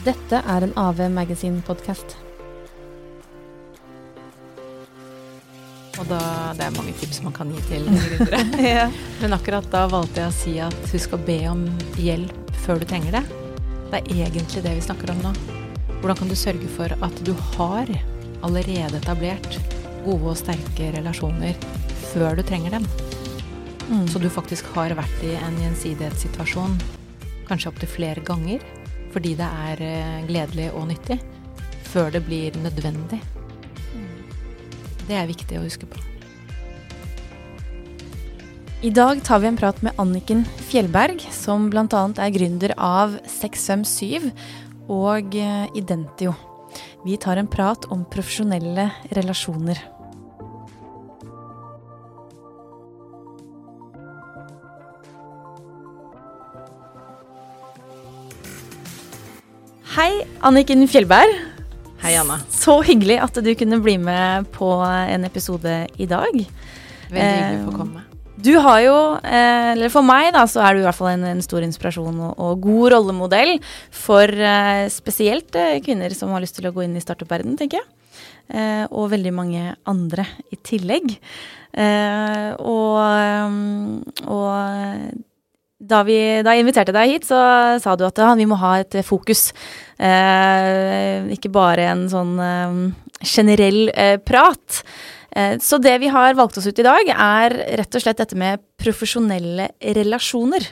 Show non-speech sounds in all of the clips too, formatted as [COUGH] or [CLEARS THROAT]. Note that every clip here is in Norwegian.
Dette er en AV Magazine-podkast. Og da, Det er mange tips man kan gi til [LAUGHS] gründere. ja. Men akkurat da valgte jeg å si at husk å be om hjelp før du trenger det. Det er egentlig det vi snakker om nå. Hvordan kan du sørge for at du har allerede etablert gode og sterke relasjoner før du trenger dem? Mm. Så du faktisk har vært i en gjensidighetssituasjon kanskje opptil flere ganger fordi det er eh, gledelig og nyttig, før det blir nødvendig. Det er viktig å huske på. I dag tar vi en prat med Anniken Fjellberg, som bl.a. er gründer av 657 og eh, Identio. Vi tar en prat om profesjonelle relasjoner. Hei, Anniken Fjellberg. Hei, Anna. Så hyggelig at du kunne bli med på en episode i dag. Veldig hyggelig å få komme. Du har jo, eh, eller for meg da, så er du i hvert fall en, en stor inspirasjon og, og, god rollemodell for eh, spesielt eh, kvinner som har lyst til å gå inn i startup-verden, tenker jeg. Eh, og veldig mange andre i tillegg. Eh, og, eh, og da, vi, da, jeg inviterte deg hit, så sa du at ja, vi må ha et fokus. Eh, ikke bare en sånn eh, generell eh, prat. Eh, så det vi har valgt oss ut i dag, er rett og slett dette med profesjonelle relasjoner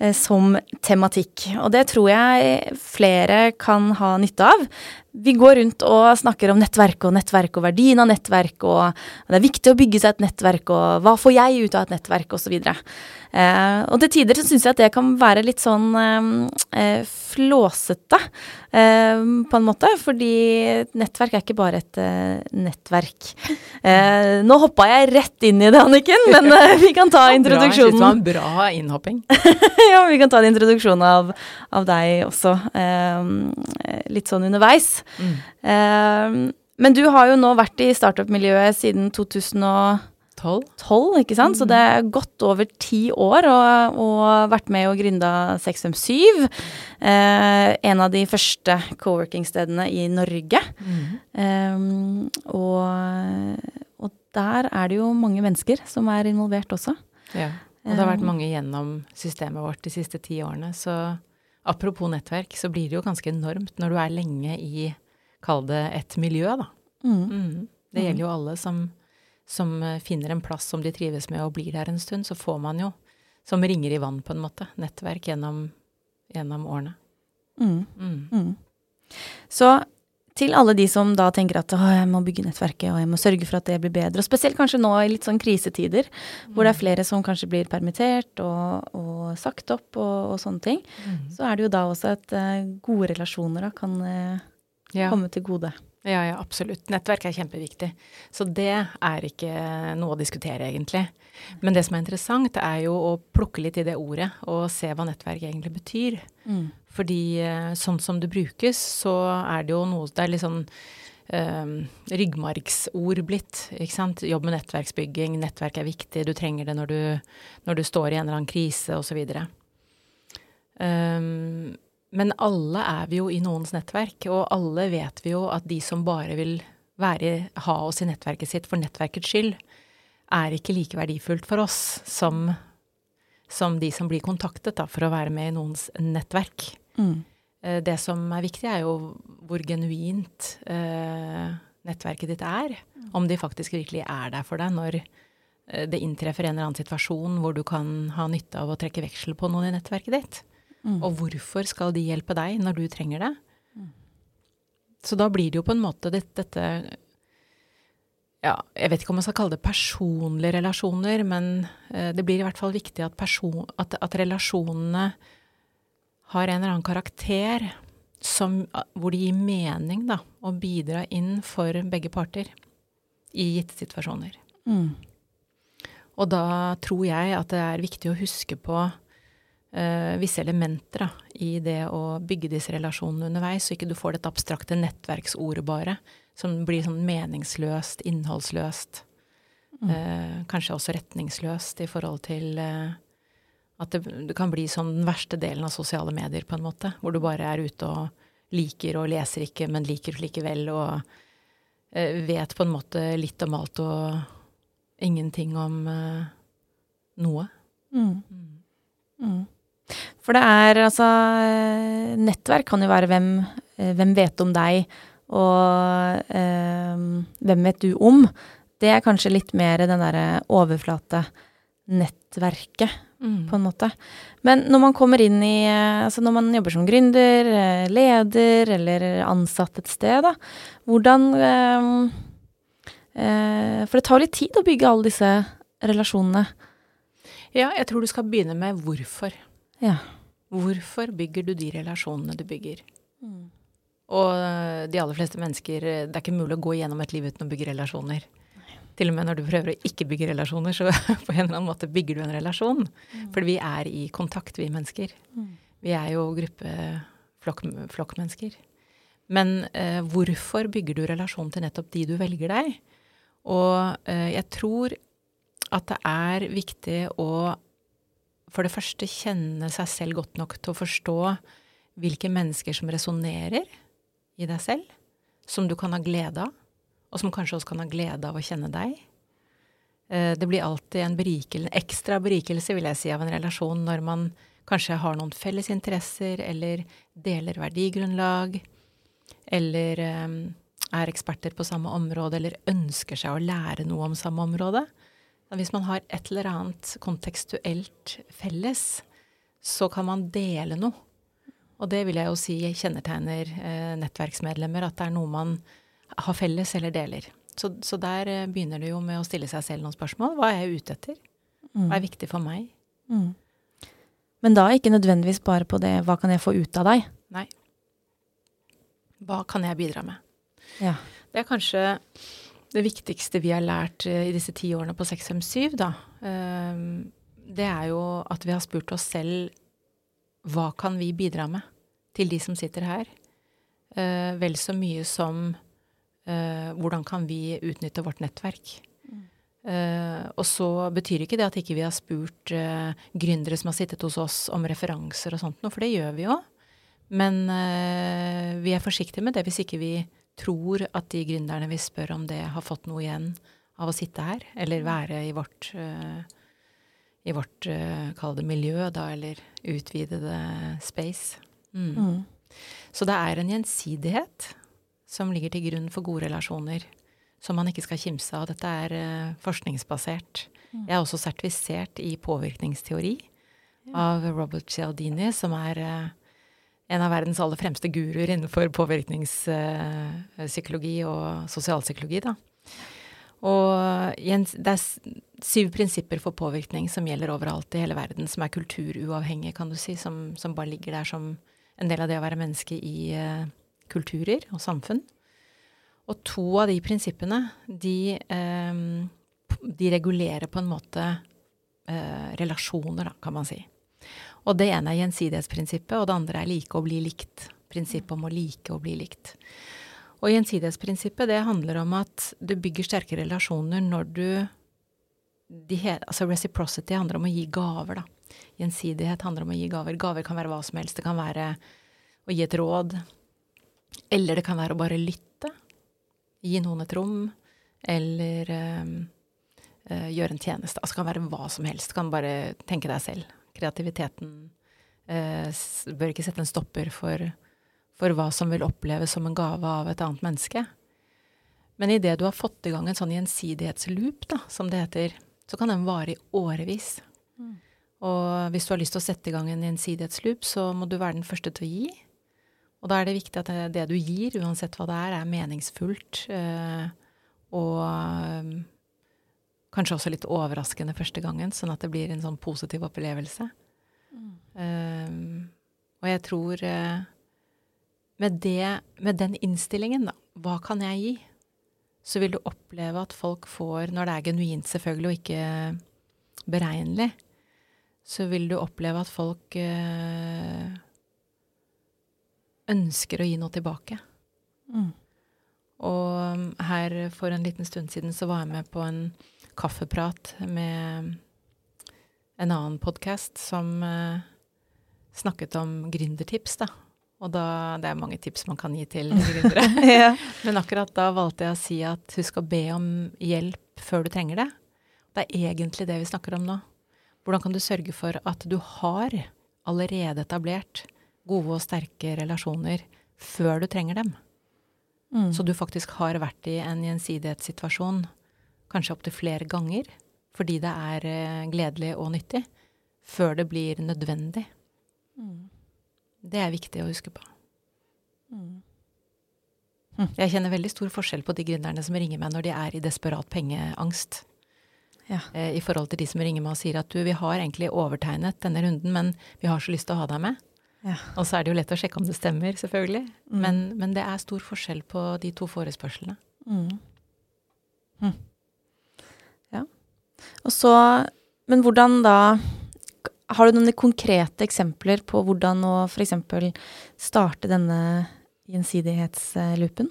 eh, som tematikk. Og det tror jeg flere kan ha nytte av. Vi går rundt og snakker om nettverk og nettverk og verdien av nettverk, og det er viktig å bygge seg et nettverk, og hva får jeg ut av et nettverk, osv. Eh, og til tider så syns jeg at det kan være litt sånn eh, flåsete, eh, på en måte. Fordi nettverk er ikke bare et eh, nettverk. [LAUGHS] Eh, nå hoppa jeg rett inn i det, Anniken, men eh, vi kan ta [LAUGHS] introduksjonen. Bra, det var en bra innhopping. [LAUGHS] ja, vi kan ta en introduksjon av, av deg også, litt sånn underveis. Mm. men du har jo nå vært i startup-miljøet siden 2000 12. 12, ikke sant? Så det er godt over ti år og, og vært med og gründa 657. Eh, en av de første co-working-stedene i Norge. Mm. Eh, og, og, der er det jo mange mennesker som er involvert også. Ja, og det har vært mange gjennom systemet vårt de siste ti årene. Så apropos nettverk, så blir det jo ganske enormt når du er lenge i, kall det et miljø, da. Mm. Mm. Det gjelder jo alle som som eh, finner en plass som de trives med og blir der en stund, så får man jo, som ringer i vann på en måte, nettverk gjennom, gjennom årene. Mm. Mm. Mm. Så til alle de som da tenker at jeg må bygge nettverket og jeg må sørge for at det blir bedre, og spesielt kanskje nå i litt sånn krisetider, hvor det er mm. flere som kanskje blir permittert og, og sagt opp og, og sånne ting, mm. så er det jo da også at uh, gode relasjoner da kan uh, ja. komme til gode. Ja, ja, absolutt. Nettverk er kjempeviktig. Så det er ikke noe å diskutere, egentlig. Men det som er interessant, er jo å plukke litt i det ordet og se hva nettverk egentlig betyr. Mm. Fordi eh, sånn som det brukes, så er det jo noe Det er litt sånn um, ryggmargsord blitt, ikke sant. Jobb med nettverksbygging, nettverk er viktig, du trenger det når du, når du står i en eller annen krise, osv. Um, men alle er vi jo i noens nettverk, og alle vet vi jo at de som bare vil være, ha oss i nettverket sitt for nettverkets skyld, er ikke like verdifullt for oss som, som de som blir kontaktet da, for å være med i noens nettverk. Mm. Eh, det som er viktig, er jo hvor genuint eh, nettverket ditt er. Om de faktisk virkelig er der for deg når eh, det inntreffer en eller annen situasjon hvor du kan ha nytte av å trekke veksel på noen i nettverket ditt. Mm. Og hvorfor skal de hjelpe deg når du trenger det? Mm. Så da blir det jo på en måte dette, dette ja, jeg vet ikke om man skal kalle det personlige relasjoner, men uh, det blir i hvert fall viktig at, person, at, at, relasjonene har en eller annen karakter som, hvor det gir mening da, å bidra inn for begge parter i gitte situasjoner. Mm. Og da tror jeg at det er viktig å huske på visse elementer da, i det å bygge disse relasjonene underveis, så ikke du får dette abstrakte nettverksordet bare, som blir sånn meningsløst, innholdsløst. Mm. Uh, kanskje også retningsløst i forhold til uh, at det, det, kan bli sånn den verste delen av sosiale medier, på en måte, hvor du bare er ute og liker og leser ikke, men liker likevel, og eh, vet på en måte litt om alt og ingenting om eh, noe. Mm. Mm. For det er altså Nettverk kan jo være hvem, eh, hvem vet om deg, og eh, hvem vet du om? Det er kanskje litt mer den derre overflatenettverket, Mm. på en måte. Men når man kommer inn i eh, Altså når man jobber som gründer, eh, leder eller ansatt et sted, da, hvordan eh, eh, For det tar litt tid å bygge alle disse relasjonene. Ja, jeg tror du skal begynne med hvorfor. Ja. Hvorfor bygger du de relasjonene du bygger? Og eh, de aller fleste mennesker eh, Det er ikke mulig å gå gjennom et liv uten å bygge relasjoner. Til og med når du prøver å ikke bygge relasjoner, så [LAUGHS] på en eller annen måte bygger du en relasjon. For vi er i kontakt, vi mennesker. Vi er jo gruppe flokk, flokkmennesker. Men eh, hvorfor bygger du relasjon til nettopp de du velger deg? Og eh, jeg tror at det er viktig å for det første kjenne seg selv godt nok til å forstå hvilke mennesker som resonnerer i deg selv, som du kan ha glede av, og som kanskje også kan ha glede av å kjenne deg. Eh, Det blir alltid en berikel, ekstra berikelse, vil jeg si, av en relasjon når man kanskje har noen felles interesser, eller deler verdigrunnlag, eller eh, er eksperter på samme område, eller ønsker seg å lære noe om samme område. Hvis man har et eller annet kontekstuelt felles, så kan man dele noe. Og det vil jeg jo si kjennetegner eh, nettverksmedlemmer, at det er noe man har felles eller deler. Så, så der eh, begynner det jo med å stille seg selv noen spørsmål. Hva er jeg ute etter? Hva er viktig for meg? Mm. Men da ikke nødvendigvis bare på det 'hva kan jeg få ut av deg'? Nei. Hva kan jeg bidra med? Ja. Det er kanskje det viktigste vi har lært eh, i disse ti årene på 657, da. Ehm, Det er jo at vi har spurt oss selv hva kan vi bidra med til de som sitter her? Eh, Vel så mye som eh, hvordan kan vi utnytte vårt nettverk? Uh, og så betyr ikke det at ikke vi har spurt uh, gründere som har sittet hos oss om referanser og sånt noe, for det gjør vi jo. Men uh, vi er forsiktige med det hvis ikke vi tror at de gründerne vi spør om det, har fått noe igjen av å sitte her, eller være i vårt eh, i vårt, uh, kall det miljø, da, eller utvidede space. Mm. Mm. Så det er en gjensidighet som ligger til grunn for gode relasjoner, som man ikke skal kimse av. Dette er eh, forskningsbasert. Jeg er også sertifisert i påvirkningsteori av Robert Cialdini, som er eh, en av verdens aller fremste guruer innenfor påvirkningspsykologi og sosialpsykologi. Da. Og det er syv prinsipper for påvirkning som gjelder overalt i hele verden, som er kulturuavhengige, kan du si, som, som bare ligger der som en del av det å være menneske i uh, kulturer og samfunn. Og to av de prinsippene, de, um, de regulerer på en måte uh, relasjoner, da, kan man si. Og det ene er gjensidighetsprinsippet, og det andre er like og bli likt. Prinsippet om å like og bli likt. Og gjensidighetsprinsippet, det handler om at du bygger sterke relasjoner når du de Altså reciprocity handler om å gi gaver, da. Gjensidighet handler om å gi gaver. Gaver kan være hva som helst. Det kan være å gi et råd. Eller det kan være å bare lytte. Gi noen et rom. Eller øh, øh, gjøre en tjeneste. Altså det kan være hva som helst. Du kan bare tenke deg selv. Kreativiteten eh, bør ikke sette en stopper for, for hva som vil oppleves som en gave av et annet menneske. Men idet du har fått i gang en sånn gjensidighetsloop, da, som det heter, så kan den vare i årevis. Og hvis du har lyst til å sette i gang en gjensidighetsloop, så må du være den første til å gi. Og da er det viktig at det, det du gir, uansett hva det er, er meningsfullt. Eh, og kanskje også litt overraskende første gangen, sånn at det blir en sånn positiv opplevelse. Eh, og jeg tror uh, med, det, med den innstillingen, da, hva kan jeg gi? Så vil du oppleve at folk får, når det er genuint selvfølgelig og ikke beregnelig, så vil du oppleve at folk uh, ønsker å gi noe tilbake. Mm. Og um, her for en liten stund siden så var jeg med på en kaffeprat med en annen podkast som uh, snakket om gründertips, da. Og da, det er mange tips man kan gi til [LAUGHS] gründere. ja. Men akkurat da valgte jeg å si at husk å be om hjelp før du trenger det. Det er egentlig det vi snakker om nå. Hvordan kan du sørge for at du har allerede etablert gode og sterke relasjoner før du trenger dem? Mm. Så du faktisk har vært i en gjensidighetssituasjon kanskje opptil flere ganger fordi det er eh, gledelig og nyttig, før det blir nødvendig. Mm. Det er viktig å huske på. Mm. Jeg kjenner veldig stor forskjell på de gründerne som ringer meg når de er i desperat pengeangst. Ja. Eh, I forhold til de som ringer meg og sier at du, vi har egentlig overtegnet denne runden, men vi har så lyst til å ha deg med. Ja. Og så er det jo lett å sjekke om det stemmer, selvfølgelig. Mm. Men, men det er stor forskjell på de to forespørslene. Mm. Så Men hvordan da Har du noen konkrete eksempler på hvordan å f.eks. starte denne gjensidighetsloopen?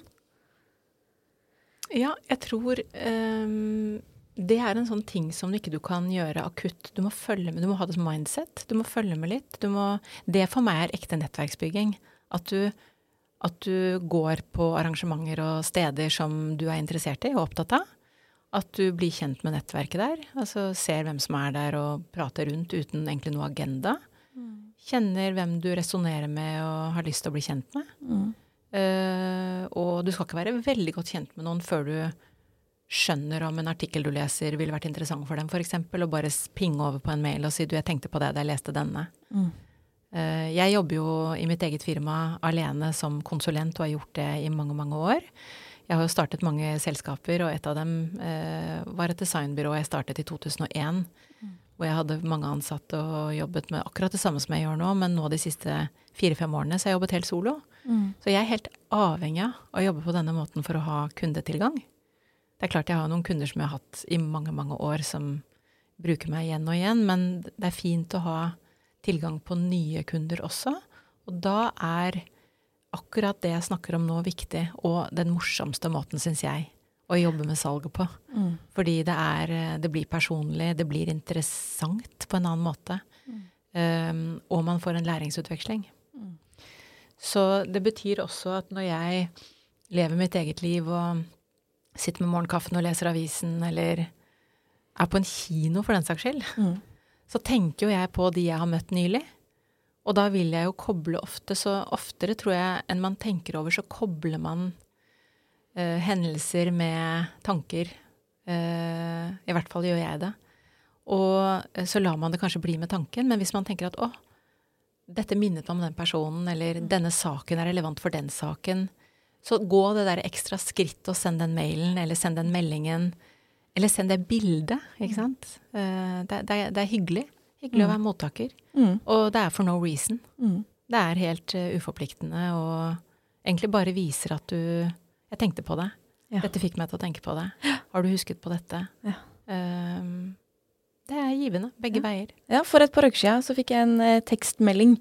Ja, jeg tror um, det er en sånn ting som ikke du kan gjøre akutt. Du må følge med, du må ha det som mindset. Du må følge med litt. Må, det for meg er ekte nettverksbygging. At du, at du går på arrangementer og steder som du er interessert i og opptatt av. At du blir kjent med nettverket der. Altså ser hvem som er der og prater rundt uten egentlig noe agenda. Kjenner hvem du resonnerer med og har lyst til å bli kjent med. Mm. Uh, og du skal ikke være veldig godt kjent med noen før du skjønner om en artikkel du leser ville vært interessant for dem, f.eks., og bare pinge over på en mail og si du, jeg tenkte på det da jeg leste denne. Mm. Eh, jeg jobber jo i mitt eget firma alene som konsulent og har gjort det i mange, mange år. Jeg har jo startet mange selskaper, og et av dem eh, var et designbyrå jeg startet i 2001. Hvor jeg hadde mange ansatte og jobbet med akkurat det samme som jeg gjør nå, men nå de siste fire-fem årene så har jeg jobbet helt solo. Mm. Så jeg er helt avhengig av å jobbe på denne måten for å ha kundetilgang. Det er klart jeg har noen kunder som jeg har hatt i mange, mange år, som bruker meg igjen og igjen, men det er fint å ha tilgang på nye kunder også. Og da er akkurat det jeg snakker om nå, viktig, og den morsomste måten, syns jeg, å jobbe med salget på. Mm. Fordi det er Det blir personlig, det blir interessant på en annen måte. Um, og man får en læringsutveksling. Mm. Så det betyr også at når jeg lever mitt eget liv og sitter med morgenkaffen og leser avisen, eller er på en kino for den saks skyld, Mm. så tenker jo jeg på de jeg har møtt nylig. Og da vil jeg jo koble ofte, så oftere tror jeg enn man tenker over, så kobler man uh, hendelser med tanker. Uh, I hvert fall gjør jeg det. Og eh, så lar man det kanskje bli med tanken, men hvis man tenker at å, dette minnet meg om den personen, eller denne saken er relevant for den saken, så gå det der ekstra skritt og send den mailen, eller send den meldingen, eller send det bildet, ikke sant. Eh, det, det, det er hyggelig. Hyggelig å være mottaker. Mm. Og det er for no reason. Mm. Det er helt uh, uforpliktende og egentlig bare viser at du Jeg tenkte på det. Ja. Dette fikk meg til å tenke på det. Har du husket på dette? Ja. Ehm, det er givende. Begge Ja. veier. Ja, for et par uker siden så fikk jeg en eh, tekstmelding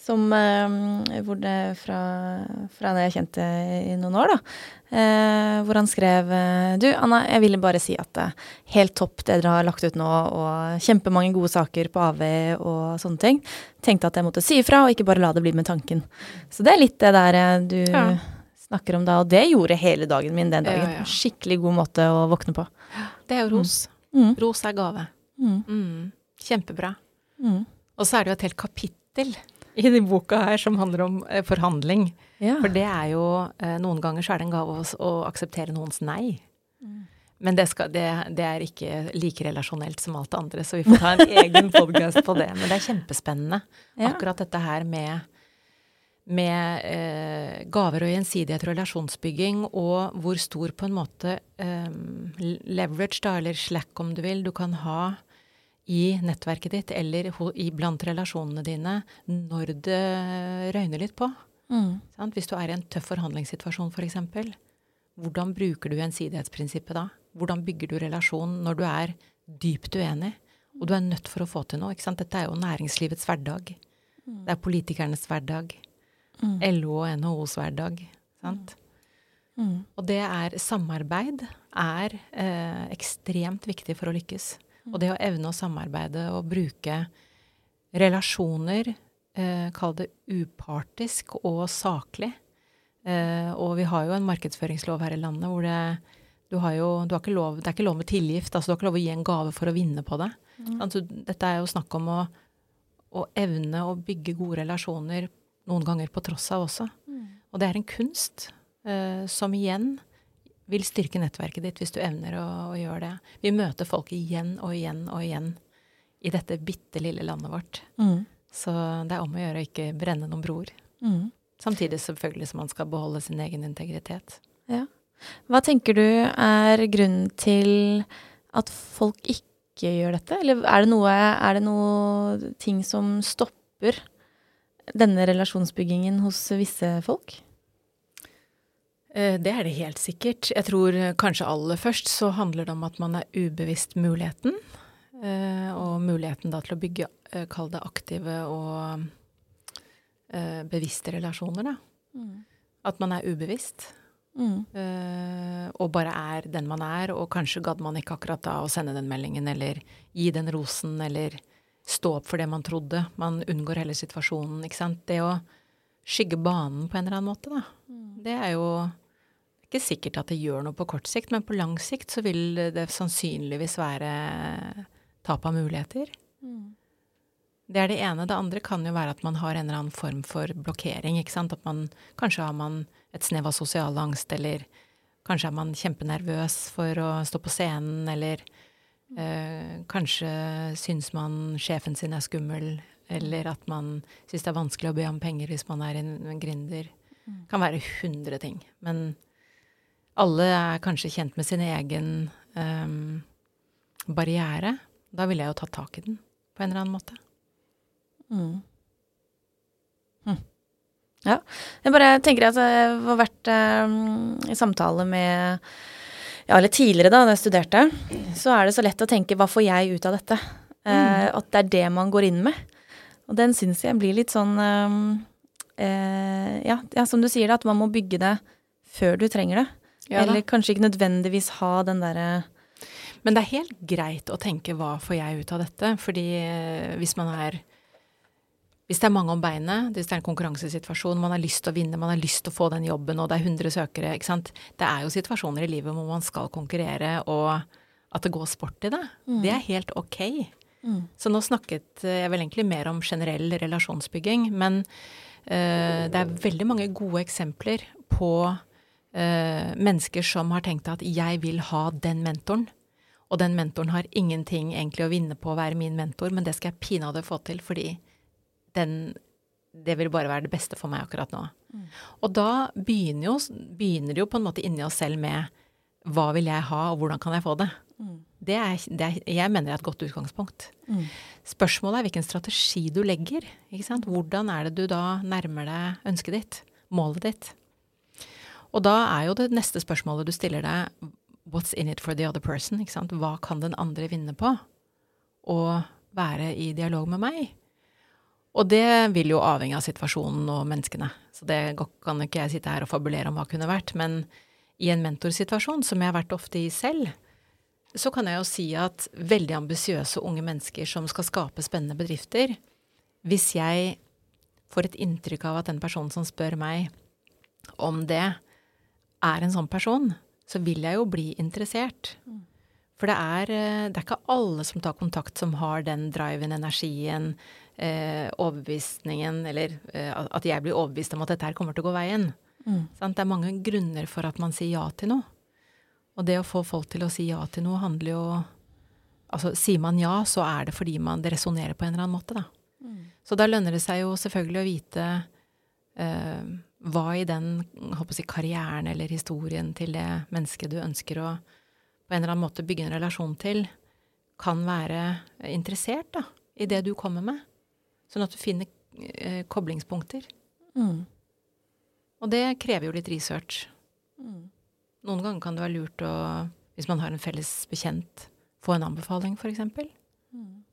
som, eh, hvor det fra, fra en jeg kjente i noen år, da. Eh, hvor han skrev eh, Du, Anna, jeg ville bare si at helt topp det dere har lagt ut nå, og kjempemange gode saker på AV og sånne ting. Tenkte at jeg måtte si ifra, og ikke bare la det bli med tanken. Så det er litt det der eh, du Ja. snakker om da, og det gjorde hele dagen min den dagen. ja. Skikkelig god måte å våkne på. Det er jo ros. Mm. Ros er gave. Mm. Mm. Kjempebra. Mm. Og så er det jo et helt kapittel i denne boka her som handler om eh, forhandling. Ja. For det er jo eh, Noen ganger så er det en gave oss å akseptere noens nei. Men det, skal, det, det er ikke like relasjonelt som alt det andre, så vi får ta en [LAUGHS] egen podkast på det. Men det er kjempespennende. Ja. Akkurat dette her med, med eh, gaver og gjensidighet og relasjonsbygging, og hvor stor på en måte eh, leverage, da, eller slack om du vil, du kan ha i nettverket ditt eller blant relasjonene dine når det røyner litt på. Mm. Sant? Hvis du er i en tøff forhandlingssituasjon f.eks., hvordan bruker du gjensidighetsprinsippet da? Hvordan bygger du relasjon når du er dypt uenig, og du er nødt for å få til noe? Dette er jo næringslivets hverdag. Det er politikernes hverdag. Mm. LO og NHOs hverdag. Sant? Mm. Og det er samarbeid er eh, ekstremt viktig for å lykkes. Og det å evne å samarbeide og bruke relasjoner eh, kall det upartisk og saklig. Eh, og vi har jo en markedsføringslov her i landet hvor det du har jo, du har ikke lov, Det er ikke lov med tilgift. altså Du har ikke lov å gi en gave for å vinne på det. Mm. Altså, dette er jo snakk om å, å, evne å bygge gode relasjoner noen ganger på tross av også. Mm. Og det er en kunst eh, som igjen vil styrke nettverket ditt hvis du evner å, å, gjøre det. Vi møter folk igjen og igjen og igjen i dette bitte lille landet vårt. Mm. Så det er om å gjøre å ikke brenne noen broer. Mm. Samtidig selvfølgelig som man skal beholde sin egen integritet. Ja. Hva tenker du er grunnen til at folk ikke gjør dette? Eller er det noe, er det noe ting som stopper denne relasjonsbyggingen hos visse folk? Eh, det er det helt sikkert. Jeg tror kanskje aller først så handler det om at man er ubevisst muligheten. Eh, og muligheten da til å bygge, eh, kall det aktive og bevisste relasjoner, da. Mm. At man er ubevisst. Mm. Og bare er den man er, og kanskje gadd man ikke akkurat da å sende den meldingen, eller gi den rosen, eller stå opp for det man trodde. Man unngår hele situasjonen, ikke sant. Det å skygge banen på en eller annen måte, da. Mm. Det er jo ikke sikkert at det gjør noe på kort sikt, men på lang sikt så vil det sannsynligvis være tap av muligheter. Mm. Det er det ene. Det andre kan jo være at man har en eller annen form for blokkering. ikke sant? At man Kanskje har man et snev av sosial angst, eller kanskje er man kjempenervøs for å stå på scenen, eller øh, kanskje syns man sjefen sin er skummel, eller at man syns det er vanskelig å be om penger hvis man er en gründer. Det mm. kan være hundre ting. Men alle er kanskje kjent med sin egen um, barriere. Da ville jeg jo tatt tak i den på en eller annen måte. Mm. Hm. Ja. Jeg bare tenker at jeg har vært um, i samtale med ja, eller tidligere, da da jeg studerte, så er det så lett å tenke 'hva får jeg ut av dette?' Mm. Uh, at det er det man går inn med. Og den syns jeg blir litt sånn um, uh, ja, ja, som du sier, det, at man må bygge det før du trenger det. Ja, eller kanskje ikke nødvendigvis ha den derre Men det er helt greit å tenke 'hva får jeg ut av dette?' Fordi hvis man er hvis det er mange om beinet, hvis det er en konkurransesituasjon, man har lyst til å vinne, man har lyst til å få den jobben, og det er 100 søkere, ikke sant. Det er jo situasjoner i livet hvor man skal konkurrere, og at det går sport i det. Mm. Det er helt ok. Mm. Så nå snakket jeg vel egentlig mer om generell relasjonsbygging, men uh, det er veldig mange gode eksempler på uh, mennesker som har tenkt at jeg vil ha den mentoren. Og den mentoren har ingenting egentlig å vinne på å være min mentor, men det skal jeg pinadø få til fordi den det vil bare være det beste for meg akkurat nå. Mm. Og da begynner, jo, begynner det jo på en måte inni oss selv med hva vil jeg ha, og hvordan kan jeg få det? Mm. Det, er, det er, jeg mener det er et godt utgangspunkt. Mm. Spørsmålet er hvilken strategi du legger. Hvordan er det du da nærmer deg ønsket ditt, målet ditt? Og da er jo det neste spørsmålet du stiller deg, what's in it for the other person? Hva kan den andre vinne på? Å være i dialog med meg? Og det vil jo avhenge av situasjonen og menneskene. Så det kan ikke jeg sitte her og fabulere om hva kunne vært. Men i en mentorsituasjon, som jeg har vært ofte i selv, så kan jeg jo si at veldig ambisiøse unge mennesker som skal skape spennende bedrifter Hvis jeg får et inntrykk av at den personen som spør meg om det, er en sånn person, så vil jeg jo bli interessert. For det er, det er ikke alle som tar kontakt som har den driven, energien, eh, overbevisningen, eller eh, at jeg blir overbevist om at dette her kommer til å gå veien. Mm. Det er mange grunner for at man sier ja til noe. Og det å få folk til å si ja til noe handler jo Altså sier man ja, så er det fordi man, det resonnerer på en eller annen måte, da. Mm. Så da lønner det seg jo selvfølgelig å vite uh, hva i den jeg, karrieren eller historien til det mennesket du ønsker å på en eller annen måte bygge en relasjon til, kan være interessert da, i det du kommer med. Sånn at du finner eh, koblingspunkter. Mm. Og det krever jo litt research. Mm. Noen ganger kan det være lurt å, hvis man har en felles bekjent, få en anbefaling, f.eks. Mm.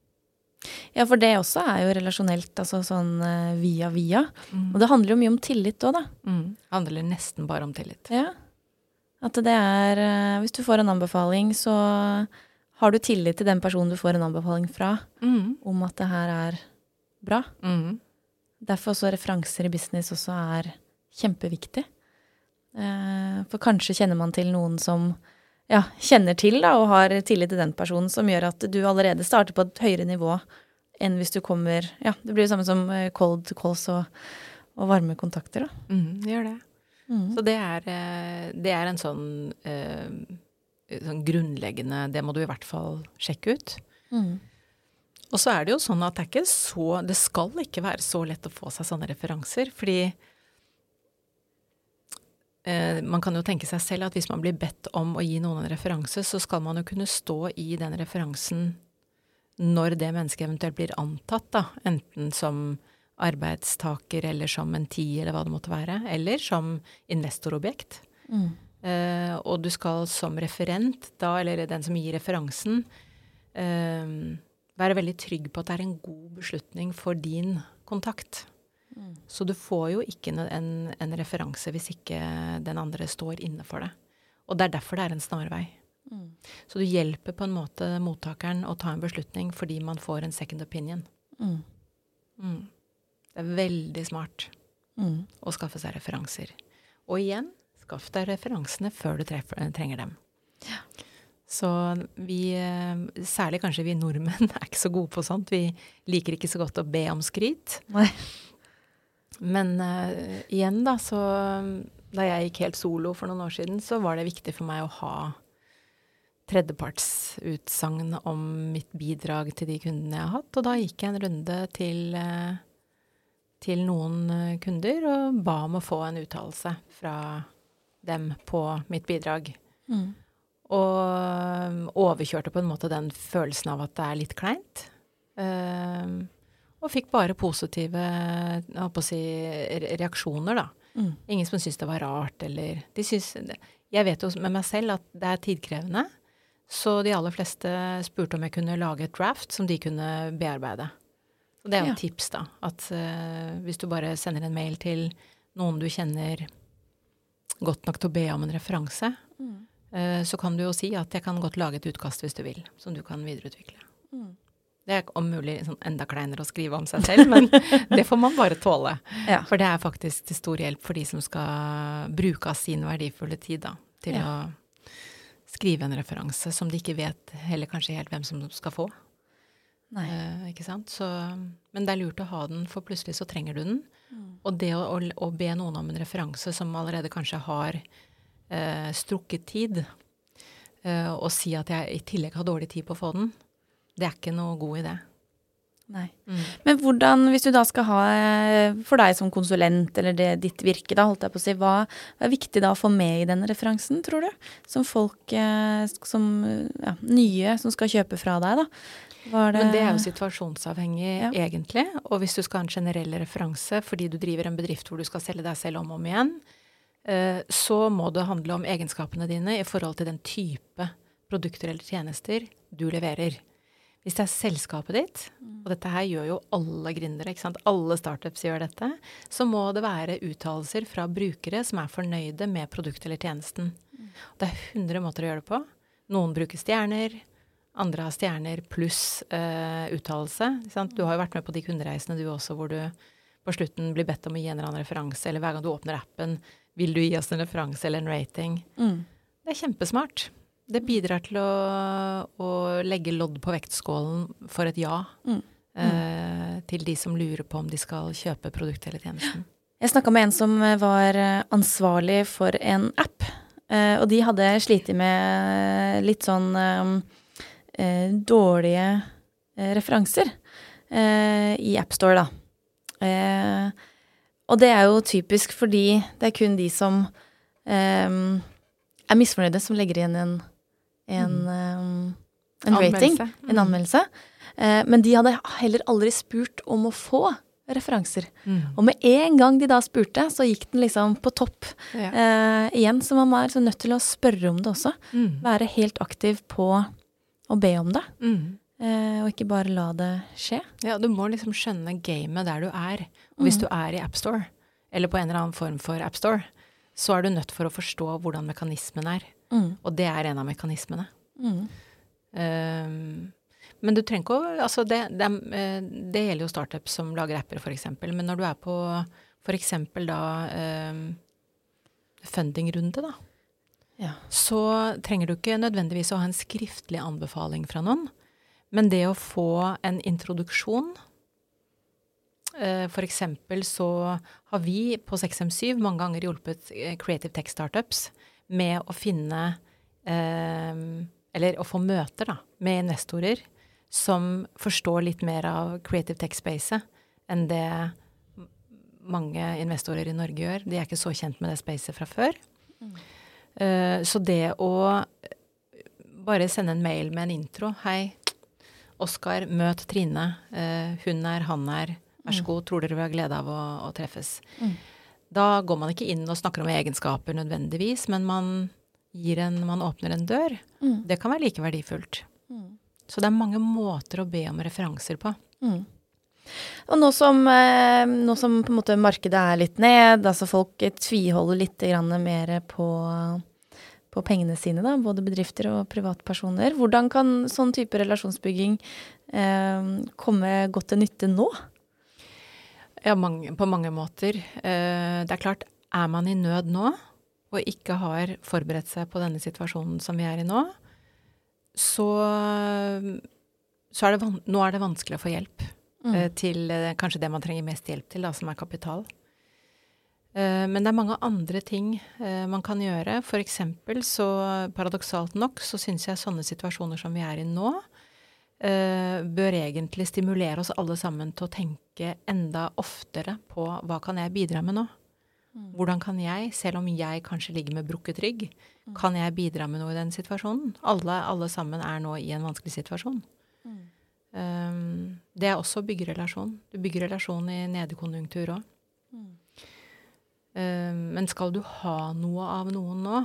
Ja, for det også er jo relasjonelt, altså sånn uh, via via. Mm. Og det handler jo mye om tillit òg, da. Mm. Handler nesten bare om tillit. Ja. At det er uh, Hvis du får en anbefaling, så har du tillit til den personen du får en anbefaling fra, mm. om at det her er bra. Mm. derfor også referanser i business også er kjempeviktig. Eh, for kanskje kjenner man til noen som ja, kjenner til da, og har tillit til den personen, som gjør at du allerede starter på et høyere nivå enn hvis du kommer Ja, det blir jo samme som eh, cold calls og, og varme kontakter, da. Mm, det gjør det. Mm. Så det er, eh, det er, en sånn, sånn, grunnleggende Det må du i hvert fall sjekke ut. Mm. Og så er det jo sånn at det er ikke så Det skal ikke være så lett å få seg sånne referanser, fordi man kan jo tenke seg selv at hvis man blir bedt om å gi noen en referanse, så skal man jo kunne stå i den referansen når det mennesket eventuelt blir antatt, da, enten som arbeidstaker eller som en ti eller hva det måtte være, eller som investorobjekt. Mm. Eh, og du skal som referent da, eller den som gir referansen, eh, være veldig trygg på at det er en god beslutning for din kontakt. Mm. Så du får jo ikke en, en, referanse hvis ikke den andre står inne for det. Og det er derfor det er en snarvei. Mm. Så du hjelper på en måte mottakeren å ta en beslutning fordi man får en second opinion. Mm. mm. Det er veldig smart mm. å skaffe seg referanser. Og igjen, skaff deg referansene før du treffer, trenger dem. Ja. Så vi, eh, særlig kanskje vi nordmenn, [LAUGHS] er ikke så gode på sånt. Vi liker ikke så godt å be om skryt. Nei. Men uh, igjen, da, så Da jeg gikk helt solo for noen år siden, så var det viktig for meg å ha tredjepartsutsagn om mitt bidrag til de kundene jeg har hatt. Og da gikk jeg en runde til, uh, til noen kunder og ba om å få en uttalelse fra dem på mitt bidrag. Mm. Og overkjørte på en måte den følelsen av at det er litt kleint. Uh, og fikk bare positive si, reaksjoner, da. Mm. Ingen som syntes det var rart, eller de synes, Jeg vet jo med meg selv at det er tidkrevende. Så de aller fleste spurte om jeg kunne lage et draft som de kunne bearbeide. Og det er jo et tips, da. At uh, hvis du bare sender en mail til noen du kjenner godt nok til å be om en referanse, mm. uh, så kan du jo si at jeg kan godt lage et utkast hvis du vil, som du kan videreutvikle. Mm. Det er om mulig sånn enda kleinere å skrive om seg selv, men [LAUGHS] det får man bare tåle. Ja. For det er faktisk til stor hjelp for de som skal bruke av sin verdifulle tid da, til ja. å skrive en referanse som de ikke vet heller kanskje helt hvem som skal få. Uh, ikke sant? Så, men det er lurt å ha den, for plutselig så trenger du den. Mm. Og det å, å, å, be noen om en referanse som allerede kanskje har eh, strukket tid, eh, og si at jeg i tillegg har dårlig tid på å få den, det er ikke noe god idé. Nei. Mm. Men hvordan, hvis du da skal ha, eh, for deg som konsulent, eller det ditt virke, da, holdt jeg på å si, hva, er viktig da å få med i den referansen, tror du? Som folk eh, som ja, nye som skal kjøpe fra deg, da. Det Men det er jo situasjonsavhengig, ja. egentlig. Og hvis du skal ha en generell referanse fordi du driver en bedrift hvor du skal selge deg selv om og om igjen, Eh, så må det handle om egenskapene dine i forhold til den type produkter eller tjenester du leverer. Hvis det er selskapet ditt, og dette her gjør jo alle gründere, ikke sant? alle startups gjør dette, så må det være uttalelser fra brukere som er fornøyde med produktet eller tjenesten. Det er 100 måter å gjøre det på. Noen bruker stjerner, andre har stjerner pluss uh, uttalelse. Du har jo vært med på de kundereisene du også, hvor du på slutten blir bedt om å gi en eller annen referanse, eller hver gang du åpner appen, vil du gi oss en referanse eller en rating? Mm. Det er kjempesmart. Det bidrar til å, å, legge lodd på vektskålen for et ja mm. eh, til de som lurer på om de skal kjøpe produktet eller tjenesten. Jeg snakka med en som var ansvarlig for en app, eh, og de hadde slitt med litt sånn eh, dårlige eh, referanser eh, i AppStore, da. Og det er jo typisk fordi det er kun de som er misfornøyde, som legger igjen en, en, um, en rating, mm. en anmeldelse. Uh, men de hadde heller aldri spurt om å få referanser. Mm. Og med en gang de da spurte, så gikk den liksom på topp ja. uh, igjen. Så man var nødt til å spørre om det også. Mm. Være helt aktiv på å be om det. Mm. Uh, og ikke bare la det skje. Ja, du må liksom skjønne gamet der du er. Og hvis mm. du er i AppStore, eller på en eller annen form for AppStore, så er du nødt for å forstå hvordan mekanismen er. Mm. Og det er en av mekanismene. Mm. Um, Men du trenger ikke å Altså, det, det, eh, det gjelder jo startups som lager apper, f.eks. Men når du er på f.eks. da um, fundingrunde, da, Ja. så trenger du ikke nødvendigvis å ha en skriftlig anbefaling fra noen. Men det å få en introduksjon eh, For eksempel så har vi på 6M7 mange ganger hjulpet eh, Creative Tech Startups med å finne eh, Eller å få møter da, med investorer som forstår litt mer av creative tech-spacet enn det mange investorer i Norge gjør. De er ikke så kjent med det spacet fra før. Eh, så det å bare sende en mail med en intro Hei, Oskar, møt Trine. Eh, hun er, han er. Vær så god, tror dere vi har glede av å, å treffes. Mm. Da går man ikke inn og snakker om egenskaper nødvendigvis, men man en, man åpner en dør. Mm. Det kan være like verdifullt. Mm. Så det er mange måter å be om referanser på. Mm. Og nå som, eh, nå som markedet er litt ned, altså folk tviholder litt grann mer på, på pengene sine, da, både bedrifter og privatpersoner, hvordan kan sånn type relasjonsbygging eh, komme godt til nytte nå? Ja, mange, på mange måter. Eh, det er klart, er man i nød nå, og ikke har forberedt seg på denne situasjonen som vi er i nå, så, så er det nå er det vanskelig å få hjelp eh, til eh, kanskje det man trenger mest hjelp til, da, som er kapital. Eh, men det er mange andre ting man kan gjøre. For eksempel så, paradoksalt nok, så syns jeg sånne situasjoner som vi er i nå, bør egentlig stimulere oss alle sammen til å tenke enda oftere på hva kan jeg bidra med nå? Hvordan kan jeg, selv om jeg kanskje ligger med brukket rygg, kan jeg bidra med noe i den situasjonen? Alle, alle sammen er nå i en vanskelig situasjon. Um, det er også å bygge relasjon. Du bygger relasjon i nedkonjunktur òg. Um, men skal du ha noe av noen nå,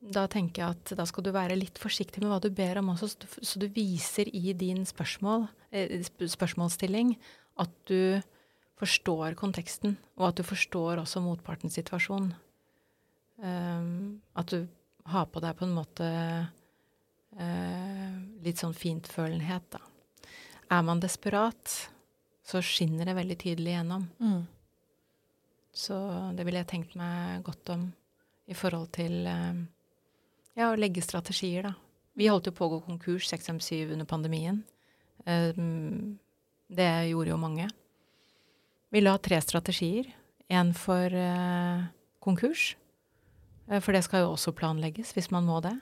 da tenker jeg at da skal du være litt forsiktig med hva du ber om også, så du, viser i din spørsmål, eh, spørsmålsstilling at du forstår konteksten, og at du forstår også motpartens situasjon. Um, at du har på deg på en måte uh, litt sånn fintfølenhet, da. Er man desperat, så skinner det veldig tydelig gjennom. Mm. Så det ville jeg tenkt meg godt om i forhold til eh, ja, å legge strategier, da. Vi holdt jo på å gå konkurs 657 under pandemien. Eh, det gjorde jo mange. Vi la tre strategier. En for eh, konkurs, eh, for det skal jo også planlegges hvis man må det.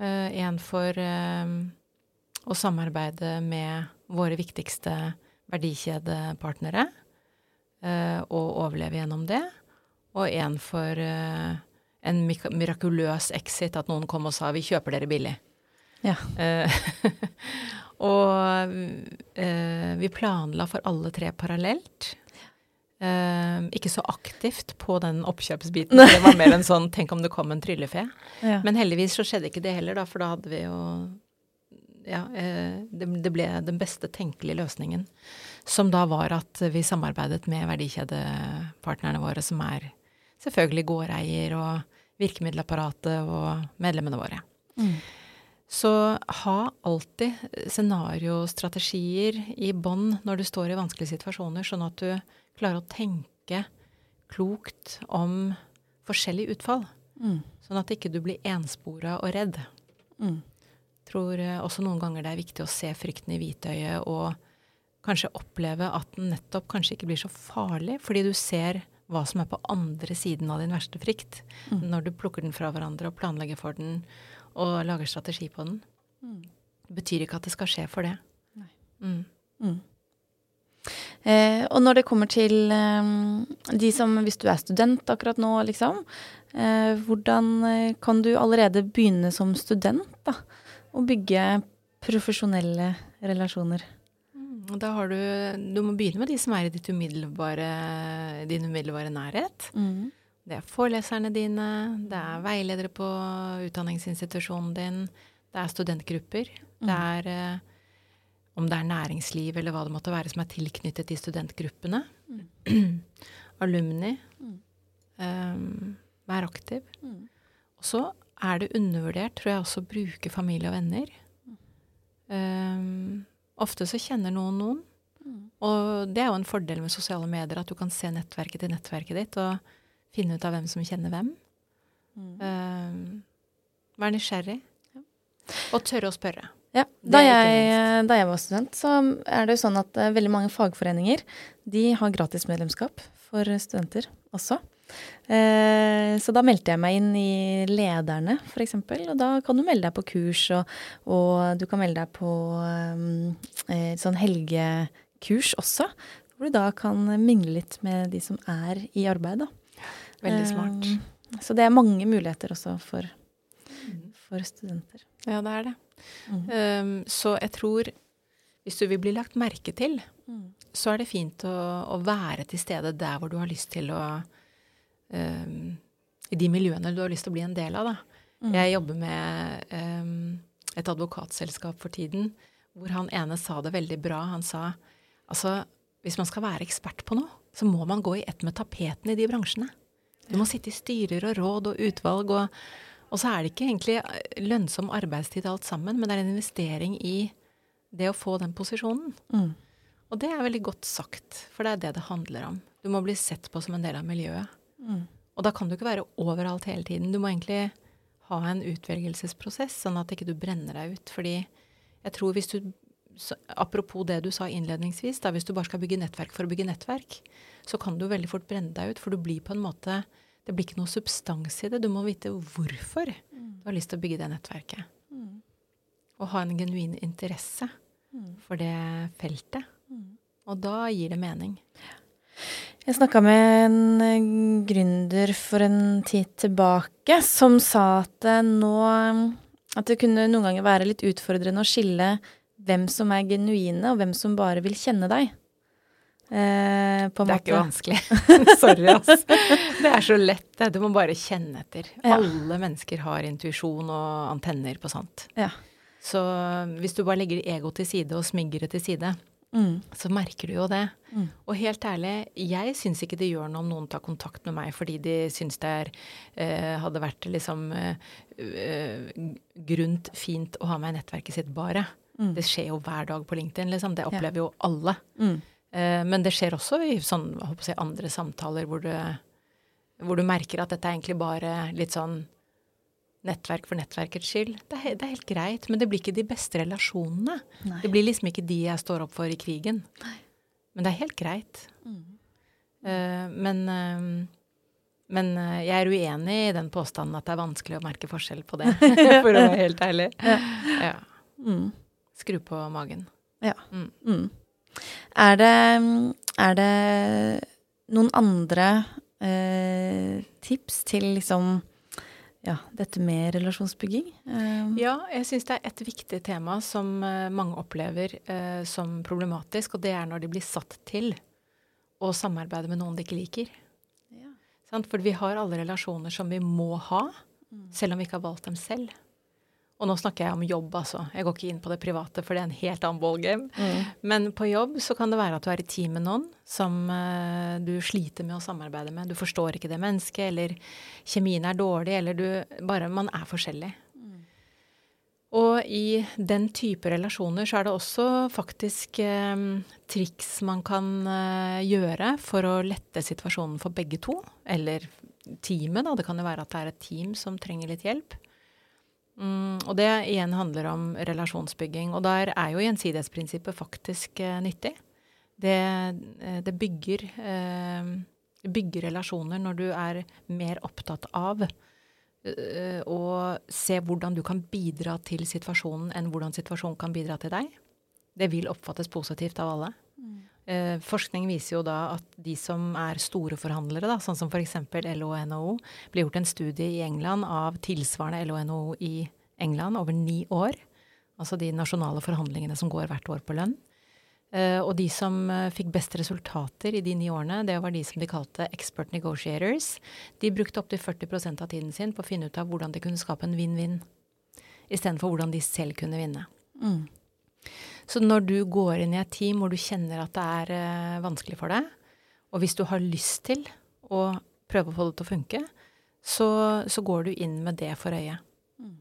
Én en for eh, å samarbeide med våre viktigste verdikjedepartnere eh, og overleve gjennom det. Og en for eh, en mirakuløs exit, at noen kom og sa 'vi kjøper dere billig'. Ja. Eh, [LAUGHS] og eh, vi planla for alle tre parallelt. Eh, ikke så aktivt på den oppkjøpsbiten. Det var mer en sånn 'tenk om det kom en tryllefe'. Ja. Men heldigvis så skjedde ikke det heller, da, for da hadde vi jo Ja, eh, det, det ble den beste tenkelige løsningen. Som da var at vi samarbeidet med verdikjedepartnerne våre, som er selvfølgelig gårdeier og virkemiddelapparatet og medlemmene våre. Mm. Så ha alltid scenariostrategier i bånn når du står i vanskelige situasjoner, sånn at du klarer å tenke klokt om forskjellige utfall. Mm. Sånn at ikke du blir enspora og redd. Mm. Tror eh, også noen ganger det er viktig å se frykten i hvitøyet og kanskje oppleve at den nettopp kanskje ikke blir så farlig, fordi du ser hva som er på andre siden av din verste frykt, Mm. når du plukker den fra hverandre og planlegger for den og lager strategi på den. Mm. Det betyr ikke at det skal skje for det. Mm. Mm. Eh, og når det kommer til eh, de som Hvis du er student akkurat nå, liksom. Eh, hvordan eh, kan du allerede begynne som student da, å bygge profesjonelle relasjoner? Mm, Da har du Du må begynne med de som er i ditt umiddelbare, din umiddelbare nærhet. Det er foreleserne dine, det er veiledere på utdanningsinstitusjonen din, det er studentgrupper. Det er eh, om det er næringsliv eller hva det måtte være som er tilknyttet de studentgruppene. [CLEARS THROAT] Alumni. Mm. Um, vær aktiv. Mm. Og så er det undervurdert, tror jeg, også å bruke familie og venner. Um, ofte så kjenner noen noen. Og det er jo en fordel med sosiale medier, at du kan se nettverket til nettverket ditt og finne ut av hvem som kjenner hvem. Mm. Uh, Vær nysgjerrig. Og tørre å spørre. Ja, da jeg, da jeg var student, så er det jo sånn at eh, veldig mange fagforeninger de har gratis medlemskap for studenter også. Eh, så da meldte jeg meg inn i Lederne, f.eks. Og da kan du melde deg på kurs, og, og du kan melde deg på um, sånn helgekurs også. Hvor du da kan mingle litt med de som er i arbeid, da. Veldig smart. Um, så det er mange muligheter også for, for studenter. Ja, det er det. Mm. Um, så jeg tror hvis du vil bli lagt merke til, Mm. så er det fint å, å være til stede der hvor du har lyst til å um, I de miljøene du har lyst til å bli en del av, da. Mm. Jeg jobber med um, et advokatselskap for tiden, hvor han ene sa det veldig bra. Han sa altså, hvis man skal være ekspert på noe, så må man gå i ett med tapeten i de bransjene. Du må sitte i styrer og råd og utvalg, og, og så er det ikke egentlig lønnsom arbeidstid alt sammen, men det er en investering i det å få den posisjonen. Mm. Og det er veldig godt sagt, for det er det det handler om. Du må bli sett på som en del av miljøet. Mm. Og da kan du ikke være overalt hele tiden. Du må egentlig ha en utvelgelsesprosess, sånn at ikke du brenner deg ut. Fordi jeg tror hvis du Apropos det du sa innledningsvis, da, hvis du bare skal bygge nettverk for å bygge nettverk, så kan du veldig fort brenne deg ut, for du blir på en måte Det blir ikke noe substans i det. Du må vite hvorfor du har lyst til å bygge det nettverket. Mm. Og ha en genuin interesse Mm. for det feltet. Og da gir det mening. Jeg snakka med en eh, gründer for en tid tilbake som sa at eh, nå At det kunne noen ganger være litt utfordrende å skille hvem som er genuine, og hvem som bare vil kjenne deg. Eh, Det er måte. ikke vanskelig. [LAUGHS] Sorry, ass. Det er så lett, det. Du må bare kjenne etter. Ja. Alle mennesker har intuisjon og antenner på sant. Ja. Så hvis du bare legger ego til side og smiggeret til side, Mm. så merker du jo det. Mm. Og helt ærlig, jeg syns ikke det gjør noe om noen tar kontakt med meg fordi de syns det er, eh, hadde vært liksom eh, grunt fint å ha meg i nettverket sitt bare. Mm. Det skjer jo hver dag på LinkedIn, liksom. Det Ja. opplever jo alle. Mm. Eh, men det skjer også i sånn, jeg andre samtaler hvor du, hvor du merker at dette er egentlig bare litt sånn nettverk for nettverkets skyld. Det er, det er helt greit, men det blir ikke de beste relasjonene. Nei. Det blir liksom ikke de jeg står opp for i krigen. Men det er helt greit. Mm. Uh, men uh, men eh, jeg er uenig i den påstanden at det er vanskelig å merke forskjell på det, [LAUGHS] for å være helt ærlig. Ja. Mm. Skru på magen. Mm. Er det, er det noen andre eh, tips til liksom ja, dette med relasjonsbygging? Eh, Ja, jeg syns det er et viktig tema som eh, mange opplever eh, som problematisk, og det er når de blir satt til å samarbeide med noen de ikke liker. Ja. For vi har alle relasjoner som vi må ha, Mm. selv om vi ikke har valgt dem selv. Og nå snakker jeg om jobb, altså. Jeg går ikke inn på det private, for det er en helt annen ballgame. Mm. Men på jobb så kan det være at du er i team med noen som uh, du sliter med å samarbeide med. Du forstår ikke det mennesket, eller kjemien er dårlig, eller du bare Man er forskjellig. Og i den type relasjoner så er det også faktisk eh, triks man kan uh, gjøre for å lette situasjonen for begge to. Eller teamet, da. Det kan jo være at det er et team som trenger litt hjelp. Mm, og det igjen handler om relasjonsbygging. Og der er jo gjensidighetsprinsippet faktisk eh, nyttig. Det, eh, det bygger, eh, bygger relasjoner når du er mer opptatt av eh, å se hvordan du kan bidra til situasjonen enn hvordan situasjonen kan bidra til deg. Det vil oppfattes positivt av alle. Eh, forskning viser jo da at de som er store forhandlere, da, sånn som f.eks. LO og NHO, ble gjort en studie i England av tilsvarende LO og NHO i England over ni år. Altså de nasjonale forhandlingene som går hvert år på lønn. Eh, og de som eh, fikk best resultater i de ni årene, det var de som de kalte expert negotiators. De brukte opptil 40% av tiden sin på å finne ut av hvordan de kunne skape en vinn-vinn, istedenfor hvordan de selv kunne vinne. Mm. Så når du går inn i et team hvor du kjenner at det er eh, vanskelig for deg, og hvis du har lyst til å prøve å få det til å funke, så, så går du inn med det for øye. Mm.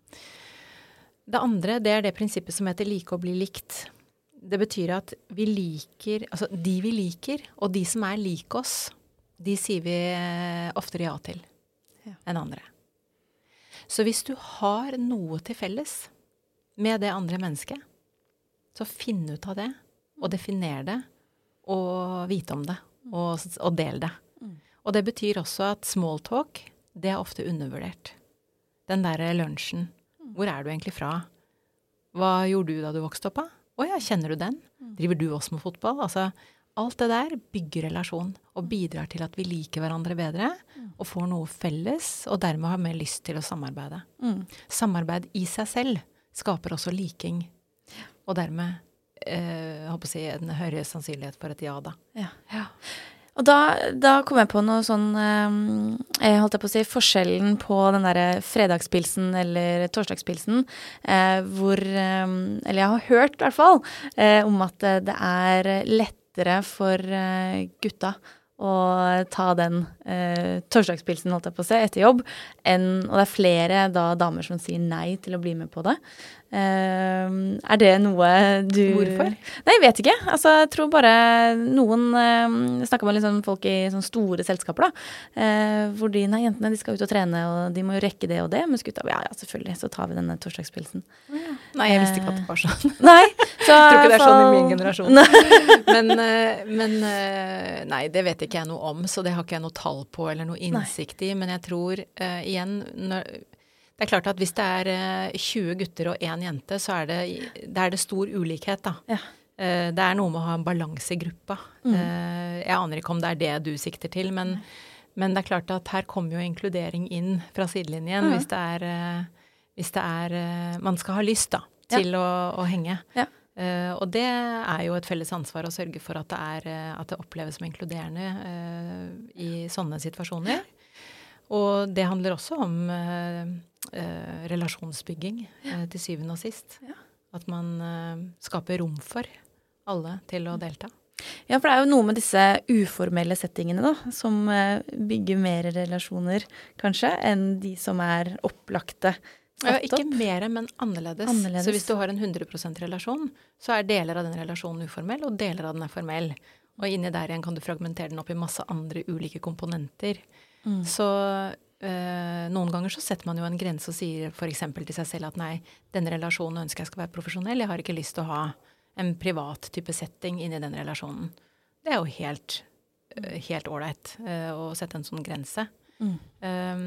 Det andre det er det prinsippet som heter like å bli likt. Det betyr at vi liker Altså de vi liker, og de som er lik oss, de sier vi eh, oftere ja til Ja. enn andre. Så hvis du har noe til felles med det andre mennesket, så finn ut av det, og definer det, og vite om det, og, og del det. Mm. Og det betyr også at smalltalk, det er ofte undervurdert. Den derre lunsjen. Hvor er du egentlig fra? Hva gjorde du da du vokste opp? Å ja, kjenner du den? Driver du også med fotball? Altså, alt det der bygger relasjon og bidrar til at vi liker hverandre bedre og får noe felles, og dermed har mer lyst til å samarbeide. Mm. Samarbeid i seg selv skaper også liking, og dermed eh, jeg håper si, en høyere sannsynlighet for et ja, da. Ja. Ja. Og da, da kom jeg på noe sånn eh, Jeg holdt jeg på å si forskjellen på den derre fredagspilsen eller torsdagspilsen, eh, hvor eh, Eller jeg har hørt, i hvert fall, eh, om at eh, det er lettere for eh, gutta å ta den eh, torsdagspilsen, holdt jeg på å si, etter jobb, enn Og det er flere da damer som sier nei til å bli med på det. Eh, er det noe du Hvorfor? Nei, jeg vet ikke. Altså, jeg tror bare noen eh, Snakka med liksom folk i sånne store selskaper, da. Uh, hvor de nei, jentene de skal ut og trene, og de må jo rekke det og det. Mens gutta ja, ja, selvfølgelig, så tar vi denne torsdagspilsen. Nei, jeg visste ikke at det var sånn. [LAUGHS] Nei, så Jeg tror ikke det er sånn i min generasjon. [LAUGHS] Men, eh, men eh, nei, det vet ikke jeg noe om, så det har ikke jeg noe tall på eller noe innsikt i. Men jeg tror igjen når, Det er klart at hvis det er eh, 20 gutter og én jente, så er det, det er det stor ulikhet, da. Ja. Eh, det er noe med å ha en balanse i gruppa. Mm. Eh, jeg aner ikke om det er det du sikter til, men, men det er klart at her kommer jo inkludering inn fra sidelinjen Mm. hvis det er, eh, hvis det er eh, Man skal ha lyst, da, Ja. til å, å henge. Ja. Eh, og det er jo et felles ansvar å sørge for at det, er, eh, at det oppleves som inkluderende eh, i sånne situasjoner. Og det handler også om eh, eh, relasjonsbygging eh, til syvende og sist. Ja. At man eh, skaper rom for alle til å delta. Ja, for det er jo noe med disse uformelle settingene, da, som eh, bygger mer relasjoner, kanskje, enn de som er opplagte. Ja, ikke mer, men annerledes. Annerledes. Så hvis du har en 100% relasjon, så er deler av den relasjonen uformell, og deler av den er formell. Og inni der igjen kan du fragmentere den opp i masse andre ulike komponenter. Mm. Så eh, noen ganger så setter man jo en grense og sier f.eks. til seg selv at nei, denne relasjonen ønsker jeg skal være profesjonell, jeg har ikke lyst til å ha en privat type setting inni den relasjonen. Det er jo helt eh, helt ålreit eh, å sette en sånn grense. Mm. Um,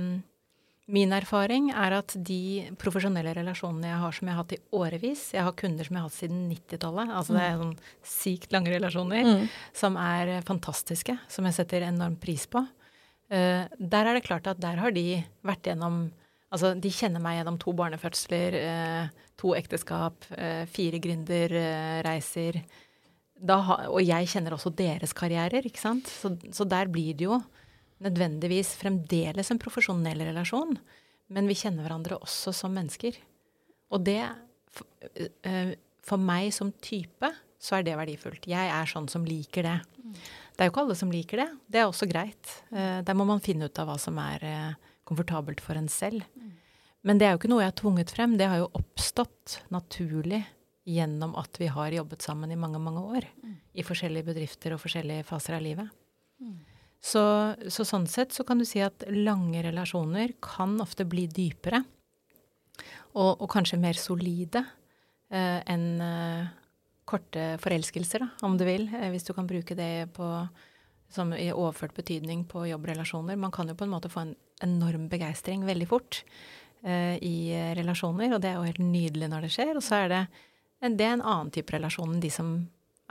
min erfaring er at de profesjonelle relasjonene jeg har som jeg har hatt i årevis Jeg har kunder som jeg har hatt siden 90-tallet. Altså det er sånn sykt lange relasjoner Mm. som er eh, fantastiske, som jeg setter enorm pris på. Eh, der er det klart at der har de vært gjennom Altså, de kjenner meg gjennom to barnefødsler, eh, to ekteskap, eh, fire gründerreiser. Og jeg kjenner også deres karrierer, ikke sant. Så, så der blir det jo nødvendigvis fremdeles en profesjonell relasjon. Men vi kjenner hverandre også som mennesker. Og det For meg som type så er det verdifullt. Jeg er sånn som liker det. Det er jo ikke alle som liker det. Det er også greit. Eh, Der må man finne ut av hva som er eh, komfortabelt for en selv. Men det er jo ikke noe jeg har tvunget frem. Det har jo oppstått naturlig gjennom at vi har jobbet sammen i mange, mange år. I forskjellige bedrifter og forskjellige faser av livet. Så, så sånn sett så kan du si at lange relasjoner kan ofte bli dypere. Og, og kanskje mer solide eh, enn eh, korte forelskelser, da, om du vil. Eh, hvis du kan bruke det på, som i overført betydning på jobbrelasjoner. Man kan jo på en måte få en enorm begeistring veldig fort eh, i eh, relasjoner, og det er jo helt nydelig når det skjer. Og så er det, en- det er en annen type relasjon enn de som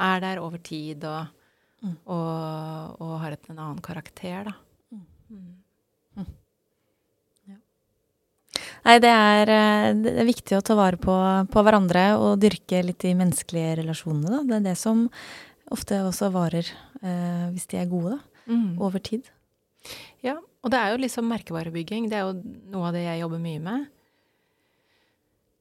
er der over tid og, Mm. og, og har et, en annen karakter, da. Mm. Nei, det er, eh, det er viktig å ta vare på, på hverandre og dyrke litt de menneskelige relasjonene. Da. Det er det som ofte også varer, eh, hvis de er gode, da, Mm. over tid. Ja, og det er jo liksom merkevarebygging. Det er jo noe av det jeg jobber mye med.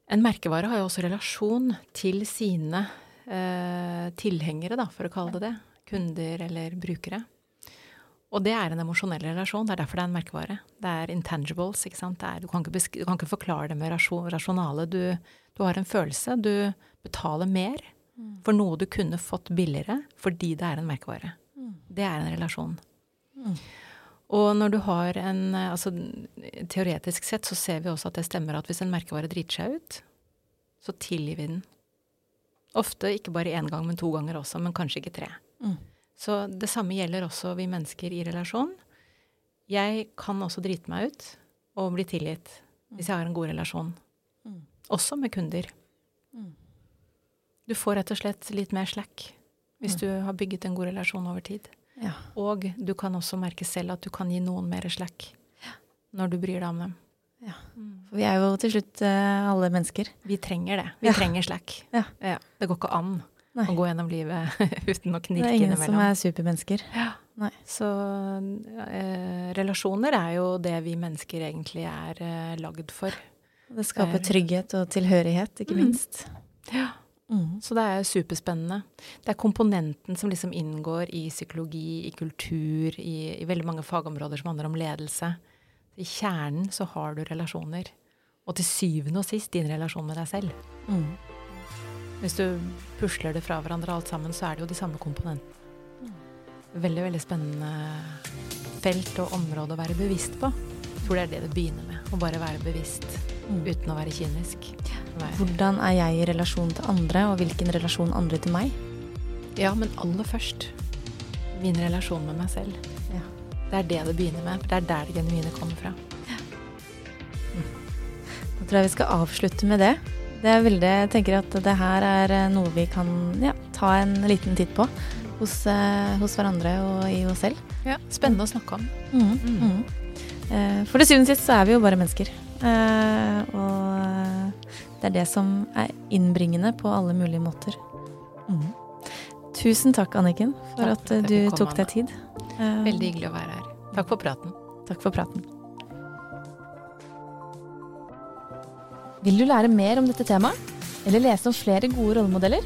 En merkevare har jo også relasjon til sine eh, tilhengere, da, for å kalle det det. Kunder eller brukere. Og det er en emosjonell relasjon. Det er derfor det er en merkevare. Det er intangibles. ikke sant? Er, du, kan ikke du, kan ikke forklare det med rasjonale. Du, du, har en følelse. Du betaler mer mm. for noe du kunne fått billigere fordi det er en merkevare. Mm. Det er en relasjon. Mm. Og når du har en altså Teoretisk sett så ser vi også at det stemmer at hvis en merkevare driter seg ut, så tilgir vi den. Ofte ikke bare én gang, men to ganger også, men kanskje ikke tre. Mm. Så det samme gjelder også vi mennesker i relasjon. Jeg kan også drite meg ut og bli tilgitt hvis jeg har en god relasjon. Mm. Også med kunder. Mm. Du får rett og slett litt mer slack hvis mm. du har bygget en god relasjon over tid. Ja. Og du kan også merke selv at du kan gi noen mer slack når du bryr deg om dem. Ja. For vi er jo til slutt uh, alle mennesker. Vi trenger det. Vi ja. trenger slack. Ja. Det går ikke an Nei. å gå gjennom livet [LAUGHS] uten å knirke innimellom. Det er ingen som er supermennesker. Ja. Nei. Så eh, relasjoner er jo det vi mennesker egentlig er eh, lagd for. Det skaper trygghet og tilhørighet, ikke mm. minst. Ja. Mm. Så det er superspennende. Det er komponenten som liksom inngår i psykologi, i kultur, i, i veldig mange fagområder som handler om ledelse. I kjernen så har du relasjoner. Og til syvende og sist din relasjon med deg selv. Mm. Hvis du pusler det fra hverandre alt sammen, så er det jo de samme komponentene. Veldig, veldig spennende felt og område å være bevisst på. Jeg tror det er det det begynner med. Å bare være bevisst mm. uten å være kynisk. Være. Hvordan er jeg i relasjon til andre, og hvilken relasjon andre til meg? Ja, men aller først min relasjon med meg selv. Ja. Det er det det begynner med. Det er der det genuine kommer fra. Ja. Mm. Da tror jeg vi skal avslutte med det. Det er veldig, jeg tenker at det her er eh, noe vi kan ja, ta en liten titt på hos, eh, hos, hverandre og i oss selv. Ja, Spennende å snakke om. Mm, mm. Mm. Eh, for til syvende og sist så er vi jo bare mennesker. Og det er det som er innbringende på alle mulige måter. Mm. Tusen takk, Anniken, for takk at du tok deg tid. Veldig hyggelig å være her. Takk for praten. Takk for praten. Vil du lære mer om dette temaet, eller lese om flere gode rollemodeller?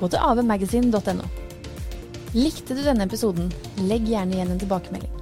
Gå til avmagasin.no. Likte du denne episoden, legg gjerne igjen en tilbakemelding.